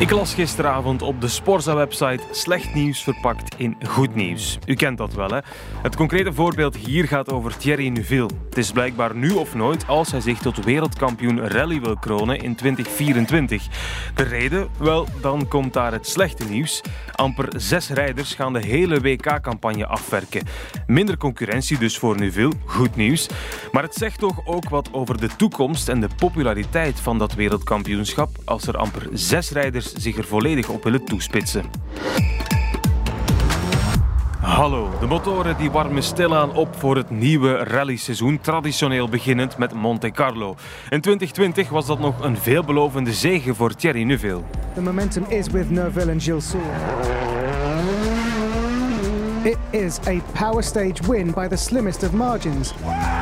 Ik las gisteravond op de Sporza-website slecht nieuws verpakt in goed nieuws. U kent dat wel, hè? Het concrete voorbeeld hier gaat over Thierry Neuville. Het is blijkbaar nu of nooit als hij zich tot wereldkampioen rally wil kronen in 2024. De reden? Wel, dan komt daar het slechte nieuws. Amper zes rijders gaan de hele WK-campagne afwerken. Minder concurrentie dus voor Neuville, goed nieuws. Maar het zegt toch ook wat over de toekomst en de populariteit van dat wereldkampioenschap als er amper zes rijders zich er volledig op willen toespitsen. Hallo, de motoren die warmen stilaan op voor het nieuwe rallyseizoen, traditioneel beginnend met Monte Carlo. In 2020 was dat nog een veelbelovende zege voor Thierry Neuville. The momentum is with Neuville and Gilles Soule. It is a power stage win by the slimmest of margins.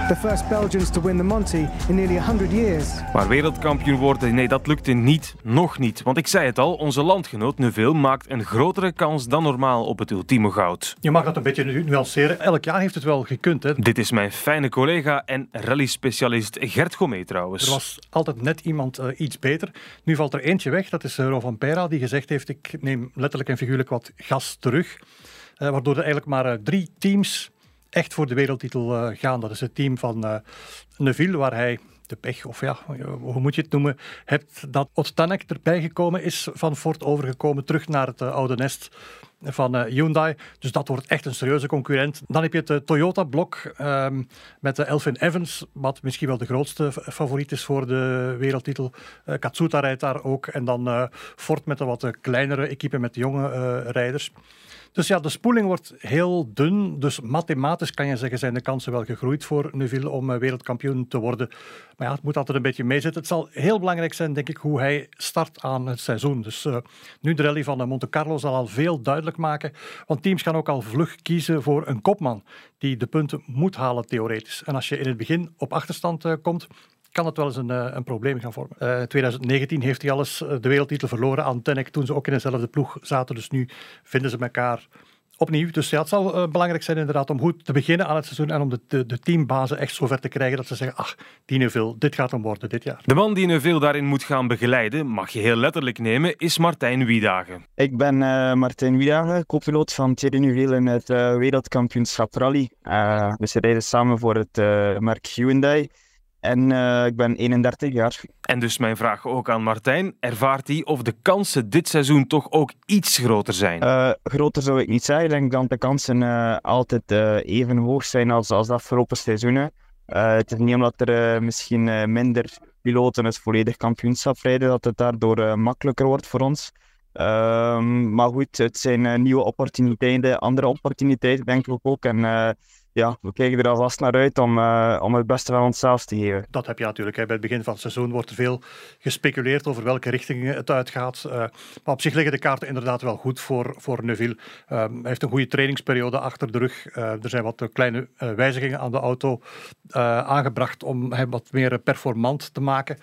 The first Belgians to win the Monty in nearly 100 years. Maar wereldkampioen worden, nee, dat lukte niet. Nog niet. Want ik zei het al, onze landgenoot Neuville maakt een grotere kans dan normaal op het ultieme goud. Je mag dat een beetje nuanceren. Elk jaar heeft het wel gekund. Hè? Dit is mijn fijne collega en rally-specialist Gert Gomee trouwens. Er was altijd net iemand uh, iets beter. Nu valt er eentje weg, dat is uh, Rovan Pera, die gezegd heeft, ik neem letterlijk en figuurlijk wat gas terug. Uh, waardoor er eigenlijk maar uh, drie teams echt voor de wereldtitel uh, gaan. Dat is het team van Neuville, waar hij de pech, of ja, hoe moet je het noemen, hebt dat Ostanek erbij gekomen is, van Ford overgekomen, terug naar het oude nest van uh, Hyundai. Dus dat wordt echt een serieuze concurrent. Dan heb je het uh, Toyota-blok um, met de Elfin Evans, wat misschien wel de grootste favoriet is voor de wereldtitel. Uh, Katsuta rijdt daar ook. En dan Ford met een wat kleinere equipe met jonge rijders. Dus ja, de spoeling wordt heel dun. Dus mathematisch kan je zeggen, zijn de kansen wel gegroeid voor Neuville om wereldkampioen te worden. Maar ja, het moet altijd een beetje meezitten. Het zal heel belangrijk zijn, denk ik, hoe hij start aan het seizoen. Dus uh, nu de rally van Monte Carlo zal al veel maken. Want teams gaan ook al vlug kiezen voor een kopman die de punten moet halen, theoretisch. En als je in het begin op achterstand uh, komt, kan het wel eens een, een probleem gaan vormen. Uh, 2019 heeft hij alles de wereldtitel verloren aan Tenek toen ze ook in dezelfde ploeg zaten. Dus nu vinden ze elkaar opnieuw. Dus ja, het zal uh, belangrijk zijn inderdaad om goed te beginnen aan het seizoen en om de, de, de teambazen echt zover te krijgen dat ze zeggen, ach, die Neuville, dit gaat hem worden dit jaar. De man die Neuville daarin moet gaan begeleiden, mag je heel letterlijk nemen, is Martijn Wiedagen. Ik ben uh, Martijn Wiedagen, co-piloot van Thierry Neuville in het uh, wereldkampioenschap rally. we rijden samen voor het merk Hyundai. En uh, ik ben 31 jaar. En dus mijn vraag ook aan Martijn. Ervaart hij of de kansen dit seizoen toch ook iets groter zijn? Uh, groter zou ik niet zeggen. Ik denk dat de kansen uh, altijd even hoog zijn als, als de afgelopen seizoenen. het is niet omdat er misschien minder piloten het volledig kampioenschap rijden, dat het daardoor makkelijker wordt voor ons. Ehm, maar goed, het zijn nieuwe opportuniteiten, andere opportuniteiten denk ik ook. En ja, we kijken er alvast naar uit om, uh, om het beste van onszelf te geven. Dat heb je natuurlijk. Hè. Bij het begin van het seizoen wordt er veel gespeculeerd over welke richting het uitgaat. Uh, maar op zich liggen de kaarten inderdaad wel goed voor, voor Neuville. Uh, hij heeft een goede trainingsperiode achter de rug. er zijn wat kleine wijzigingen aan de auto aangebracht om hem wat meer performant te maken.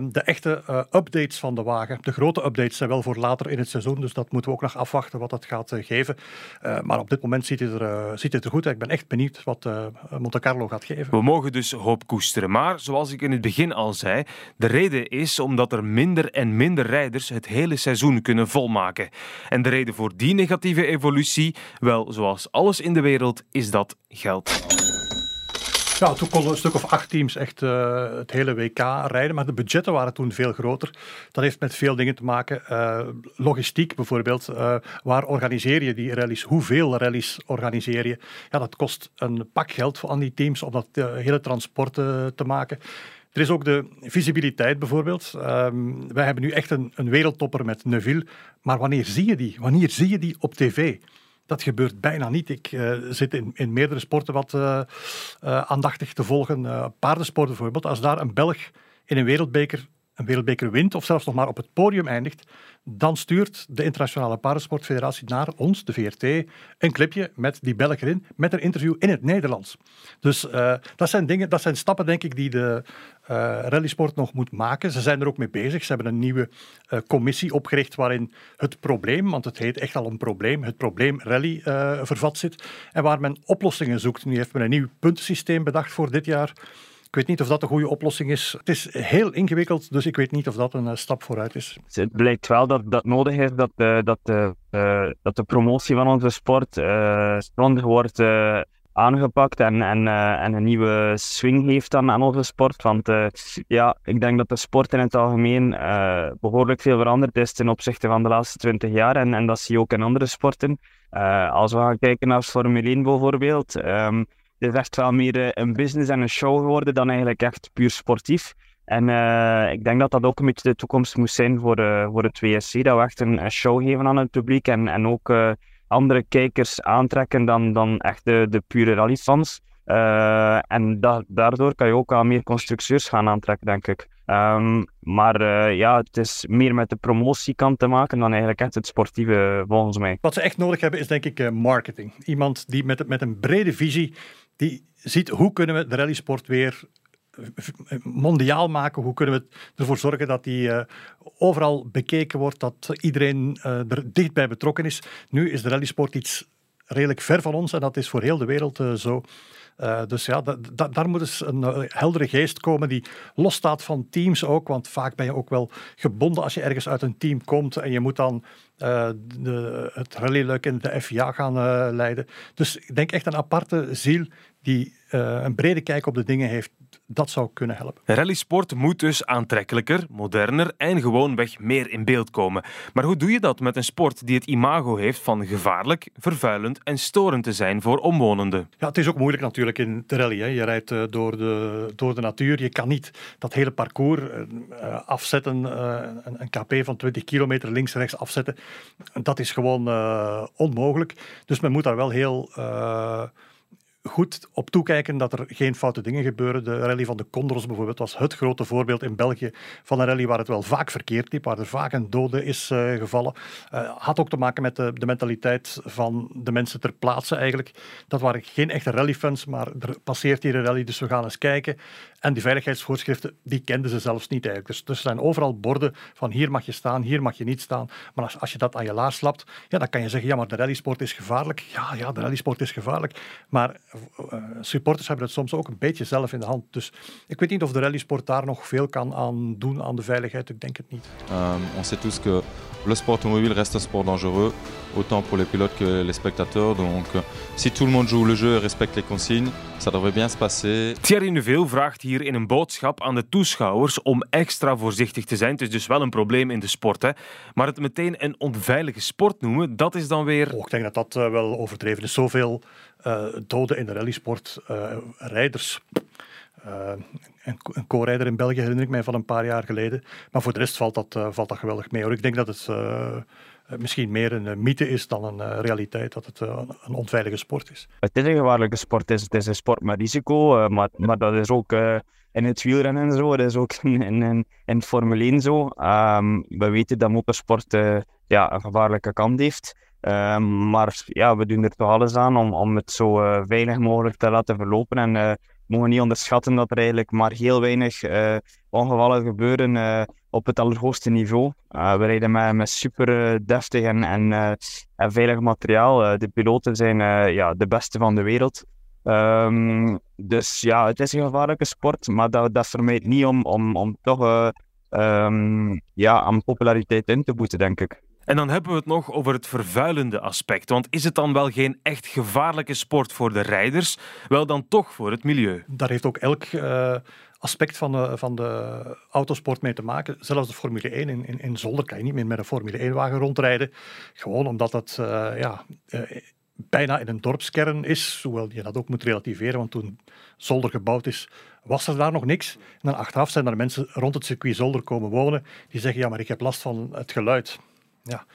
De echte updates van de wagen, de grote updates, zijn wel voor later in het seizoen. Dus dat moeten we ook nog afwachten wat dat gaat geven. maar op dit moment ziet het er, ziet het er goed uit. Ik ben echt benieuwd wat uh, Monte Carlo gaat geven. We mogen dus hoop koesteren. Maar zoals ik in het begin al zei, de reden is omdat er minder en minder rijders het hele seizoen kunnen volmaken. En de reden voor die negatieve evolutie, wel zoals alles in de wereld, is dat geld. Ja, toen konden een stuk of acht teams echt uh, het hele WK rijden, maar de budgetten waren toen veel groter. Dat heeft met veel dingen te maken. Uh, logistiek bijvoorbeeld. Uh, waar organiseer je die rallies? Hoeveel rallies organiseer je? Ja, dat kost een pak geld aan die teams om dat hele transport te maken. Er is ook de visibiliteit bijvoorbeeld. Um, wij hebben nu echt een, een wereldtopper met Neuville. Maar wanneer zie je die? Wanneer zie je die op tv? Dat gebeurt bijna niet. Ik uh, zit in, in meerdere sporten wat uh, aandachtig te volgen. paardensport bijvoorbeeld. Als daar een Belg in een wereldbeker een wereldbeker wint of zelfs nog maar op het podium eindigt, dan stuurt de Internationale Parasportfederatie naar ons, de VRT, een clipje met die Belg erin, met een interview in het Nederlands. Dus uh, dat zijn dingen, dat zijn stappen denk ik die de uh, rallysport nog moet maken. Ze zijn er ook mee bezig. Ze hebben een nieuwe uh, commissie opgericht waarin het probleem, want het heet echt al een probleem, het probleem rally vervat zit en waar men oplossingen zoekt. Nu heeft men een nieuw puntensysteem bedacht voor dit jaar Ik weet niet of dat een goede oplossing is. Het is heel ingewikkeld, dus ik weet niet of dat een stap vooruit is. Het blijkt wel dat dat nodig is dat, dat, de, dat de promotie van onze sport uh, wordt aangepakt en, en, en een nieuwe swing heeft aan, onze sport. Want ja, ik denk dat de sport in het algemeen behoorlijk veel veranderd is ten opzichte van de laatste twintig jaar. En, en dat zie je ook in andere sporten. als we gaan kijken naar Formule 1 bijvoorbeeld. Um, het is echt wel meer een business en een show geworden dan eigenlijk echt puur sportief. En ik denk dat dat ook een beetje de toekomst moest zijn voor, voor het WSC. Dat we echt een, show geven aan het publiek en, en ook andere kijkers aantrekken dan, dan echt de, de pure rallyfans. Uh, en da daardoor kan je ook aan meer constructeurs gaan aantrekken, denk ik. Um, maar uh, ja, het is meer met de promotiekant te maken dan eigenlijk echt het sportieve, volgens mij. Wat ze echt nodig hebben is denk ik uh, marketing. Iemand die met, met een brede visie, die ziet hoe kunnen we de rallysport weer mondiaal maken? Hoe kunnen we ervoor zorgen dat die uh, overal bekeken wordt, dat iedereen uh, er dichtbij betrokken is? Nu is de rallysport iets redelijk ver van ons en dat is voor heel de wereld zo. Uh, dus ja, daar moet eens een uh, heldere geest komen die losstaat van teams ook. Want vaak ben je ook wel gebonden als je ergens uit een team komt en je moet dan uh, de, het rallyleuk in de FIA gaan leiden. Dus ik denk echt een aparte ziel die een brede kijk op de dingen heeft dat zou kunnen helpen. Rallysport moet dus aantrekkelijker, moderner en gewoonweg meer in beeld komen. Maar hoe doe je dat met een sport die het imago heeft van gevaarlijk, vervuilend en storend te zijn voor omwonenden? Ja, het is ook moeilijk natuurlijk in de rally. Hè. Je rijdt uh, door, de, door de natuur. Je kan niet dat hele parcours uh, afzetten, uh, een, een, KP van 20 kilometer links-rechts afzetten. Dat is gewoon onmogelijk. Dus men moet daar wel heel goed op toekijken dat er geen foute dingen gebeuren. De rally van de Condors bijvoorbeeld was het grote voorbeeld in België van een rally waar het wel vaak verkeerd liep, waar er vaak een dode is uh, gevallen. Uh, had ook te maken met de, de, mentaliteit van de mensen ter plaatse eigenlijk. Dat waren geen echte rallyfans, maar er passeert hier een rally, dus we gaan eens kijken. En die veiligheidsvoorschriften, die kenden ze zelfs niet eigenlijk. Dus, dus er zijn overal borden van hier mag je staan, hier mag je niet staan. Maar als, als je dat aan je laars slapt, ja, dan kan je zeggen, ja, maar de rallysport is gevaarlijk. Ja, ja, de rallysport is gevaarlijk. Maar uh, supporters hebben het soms ook een beetje zelf in de hand. Dus ik weet niet of de rallysport daar nog veel kan aan doen aan de veiligheid. Ik denk het niet. Um, on sait tous que le sport automobile reste un sport dangereux, autant pour les pilotes que les spectateurs. Donc si tout le monde joue le jeu et respecte les consignes, ça devrait bien se passer. Thierry Neuville vraagt hier in een boodschap aan de toeschouwers om extra voorzichtig te zijn. Het is dus wel een probleem in de sport. Hè? Maar het meteen een onveilige sport noemen, dat is dan weer... Oh, ik denk dat dat uh, wel overdreven is. Zoveel uh, doden in de rallysport, uh, rijders... Uh, een, een co-rijder in België herinner ik mij van een paar jaar geleden. Maar voor de rest valt dat, uh, valt dat geweldig mee. Hoor. Ik denk dat het uh, misschien meer een mythe is dan een realiteit, dat het een onveilige sport is. Het is een gevaarlijke sport. Het is, het is een sport met risico, maar, maar dat is ook in het wielrennen en zo. Dat is ook in, in, Formule 1 zo. Um, we weten dat motorsport ja, een gevaarlijke kant heeft. Um, maar ja, we doen er toch alles aan om, om het zo veilig mogelijk te laten verlopen. En mogen niet onderschatten dat er eigenlijk maar heel weinig uh, ongevallen gebeuren uh, op het allerhoogste niveau. Uh, we rijden met, met super deftig en, en, en veilig materiaal. de piloten zijn ja, de beste van de wereld. Um, dus ja, het is een gevaarlijke sport, maar dat, dat vermijdt niet om, om, om toch um, ja, aan populariteit in te boeten, denk ik. En dan hebben we het nog over het vervuilende aspect. Want is het dan wel geen echt gevaarlijke sport voor de rijders? Wel dan toch voor het milieu. Daar heeft ook elk uh, aspect van de, van de autosport mee te maken. Zelfs de Formule 1 in, in, in Zolder kan je niet meer met een Formule 1-wagen rondrijden. Gewoon omdat het uh, ja, uh, bijna in een dorpskern is. Hoewel je dat ook moet relativeren, want toen Zolder gebouwd is, was er daar nog niks. En dan achteraf zijn er mensen rond het circuit Zolder komen wonen die zeggen, ja, maar ik heb last van het geluid. Ja,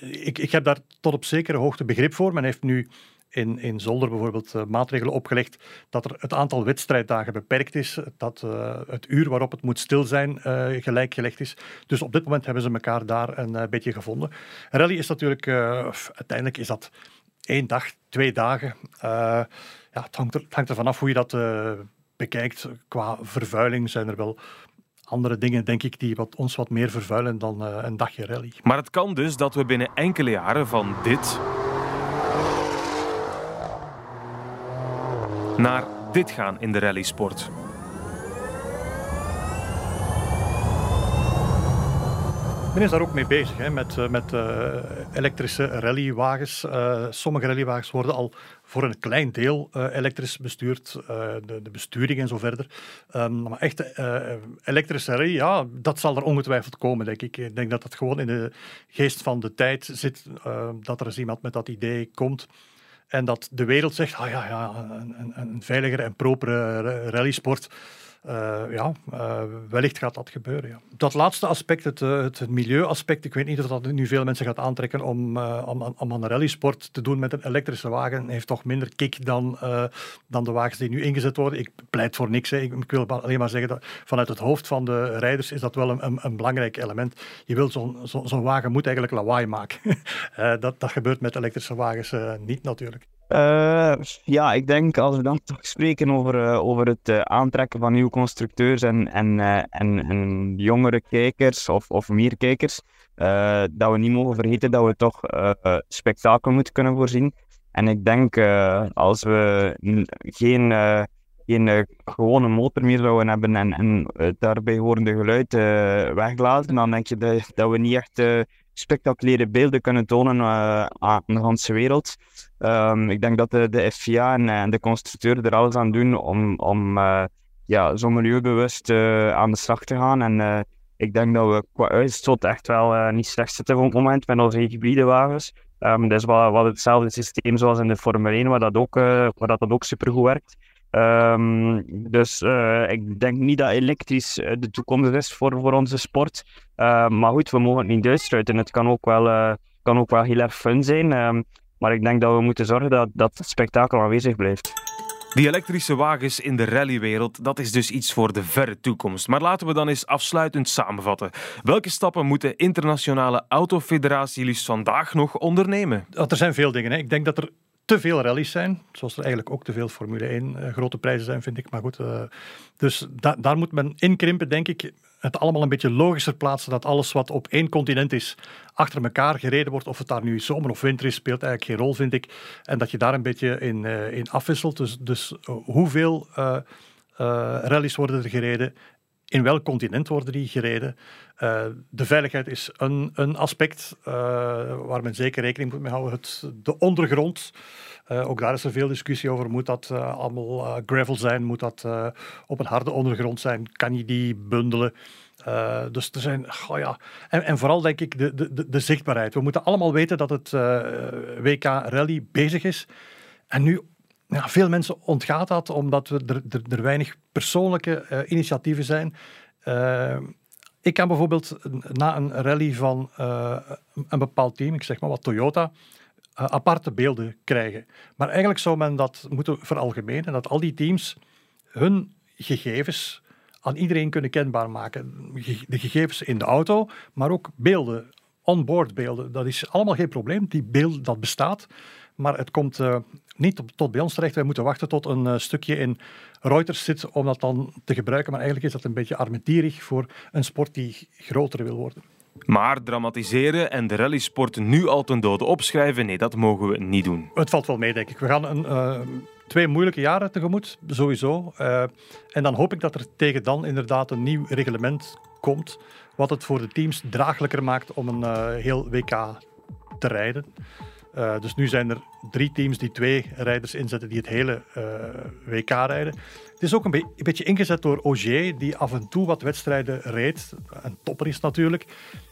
ik, ik heb daar tot op zekere hoogte begrip voor. Men heeft nu in, in Zolder bijvoorbeeld uh, maatregelen opgelegd dat er het aantal wedstrijddagen beperkt is, dat uh, het uur waarop het moet stil zijn uh, gelijk gelegd is. Dus op dit moment hebben ze elkaar daar een beetje gevonden. Rally is natuurlijk, uiteindelijk is dat één dag, twee dagen. ja, het, hangt er, het hangt er vanaf hoe je dat bekijkt. Qua vervuiling zijn er wel andere dingen, denk ik, die wat, ons wat meer vervuilen dan een dagje rally. Maar het kan dus dat we binnen enkele jaren van dit naar dit gaan in de rallysport. Men is daar ook mee bezig, hè, met, eh, met eh, elektrische rallywagens. Eh, sommige rallywagens worden al voor een klein deel elektrisch bestuurd, de, de, besturing en zo verder. Ehm, maar echt elektrische rally, ja, dat zal er ongetwijfeld komen, denk ik. Ik denk dat dat gewoon in de geest van de tijd zit, dat er eens iemand met dat idee komt. En dat de wereld zegt, ah ja, ja een, een, veiligere en propere rallysport uh, ja, uh, wellicht gaat dat gebeuren. Ja. Dat laatste aspect, het, uh, het, milieuaspect, ik weet niet of dat nu veel mensen gaat aantrekken om, om, om aan rallysport te doen met een elektrische wagen. heeft toch minder kick dan, dan de wagens die nu ingezet worden. Ik pleit voor niks. Ik, wil alleen maar zeggen dat vanuit het hoofd van de rijders is dat wel een, een, een belangrijk element. Je wilt zo'n zo, zo wagen moet eigenlijk lawaai maken. dat, dat gebeurt met elektrische wagens niet natuurlijk. Uh, ja, ik denk als we dan toch spreken over, uh, over het uh, aantrekken van nieuwe constructeurs en, en, en, en, jongere kijkers of, of meer kijkers, dat we niet mogen vergeten dat we toch spektakel moeten kunnen voorzien. En ik denk als we geen, geen gewone motor meer zouden hebben en, en daarbij horende geluid weglaten, dan denk je dat, dat we niet echt spectaculaire beelden kunnen tonen uh, aan de hele wereld. Um, ik denk dat de, de FIA en, en, de constructeur er alles aan doen om, om uh, ja, zo milieubewust aan de slag te gaan. En ik denk dat we qua uitstoot echt wel niet slecht zitten op het moment met onze hybride wagens. Um, dat is wel, wel hetzelfde systeem zoals in de Formule 1, waar dat ook, waar dat, dat ook supergoed werkt. Um, dus uh, ik denk niet dat elektrisch uh, de toekomst is voor, voor onze sport. Uh, maar goed, we mogen het niet uitsluiten. Het kan ook wel, kan ook wel heel erg fun zijn. Um, maar ik denk dat we moeten zorgen dat, dat het spektakel aanwezig blijft. Die elektrische wagens in de rallywereld, dat is dus iets voor de verre toekomst. Maar laten we dan eens afsluitend samenvatten. Welke stappen moet de Internationale Autofederatie liefst vandaag nog ondernemen? Er zijn veel dingen. Hè. Ik denk dat er te veel rallies zijn, zoals er eigenlijk ook te veel Formule 1 uh, eh, grote prijzen zijn, vind ik. Maar goed, uh, dus da daar moet men inkrimpen, denk ik. Het allemaal een beetje logischer plaatsen dat alles wat op één continent is, achter elkaar gereden wordt. Of het daar nu zomer of winter is, speelt eigenlijk geen rol, vind ik. En dat je daar een beetje in, uh, in afwisselt. Dus, dus hoeveel rallies worden er gereden? In welk continent worden die gereden? Uh, de veiligheid is een, een aspect uh, waar men zeker rekening moet mee houden. Het, de ondergrond, uh, ook daar is er veel discussie over. Moet dat allemaal gravel zijn? Moet dat op een harde ondergrond zijn? Kan je die bundelen? dus er zijn, ja. En, en, vooral denk ik de, de, de zichtbaarheid. We moeten allemaal weten dat het WK Rally bezig is. En nu ja, veel mensen ontgaat dat omdat we er, er, er weinig persoonlijke uh, initiatieven zijn. Uh, ik kan bijvoorbeeld na een rally van uh, een bepaald team, ik zeg maar wat Toyota, aparte beelden krijgen. Maar eigenlijk zou men dat moeten veralgemenen, dat al die teams hun gegevens aan iedereen kunnen kenbaar maken. De gegevens in de auto, maar ook beelden, onboard beelden. Dat is allemaal geen probleem. Die beeld dat bestaat. Maar het komt uh, niet tot bij ons terecht. Wij moeten wachten tot een uh, stukje in Reuters zit om dat dan te gebruiken. Maar eigenlijk is dat een beetje armetierig voor een sport die groter wil worden. Maar dramatiseren en de rallysport nu al ten dode opschrijven, nee, dat mogen we niet doen. Het valt wel mee, denk ik. We gaan een, uh, twee moeilijke jaren tegemoet, sowieso. Uh, en dan hoop ik dat er tegen dan inderdaad een nieuw reglement komt, wat het voor de teams draaglijker maakt om een uh, heel WK te rijden. Uh, dus nu zijn er drie teams die twee rijders inzetten die het hele uh, WK rijden. Het is ook een, be een, beetje ingezet door Ogier, die af en toe wat wedstrijden reed. Een topper is natuurlijk.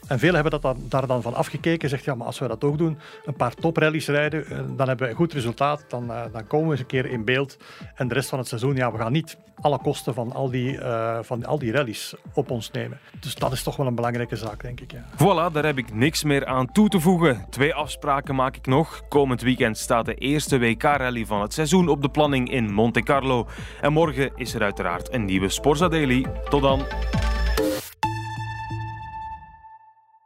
En velen hebben dat dan, daar dan van afgekeken. Zegt ja, maar als we dat ook doen, een paar toprallies rijden, eh, dan hebben we een goed resultaat. Dan, uh, dan komen we eens een keer in beeld. En de rest van het seizoen, ja, we gaan niet alle kosten van al die, uh, van al die rallies op ons nemen. Dus dat is toch wel een belangrijke zaak, denk ik. Ja. Voilà, daar heb ik niks meer aan toe te voegen. Twee afspraken maak ik nog. Komend weekend staat de eerste WK-rally van het seizoen op de planning in Monte Carlo. En is er uiteraard een nieuwe Sporza Daily. Tot dan.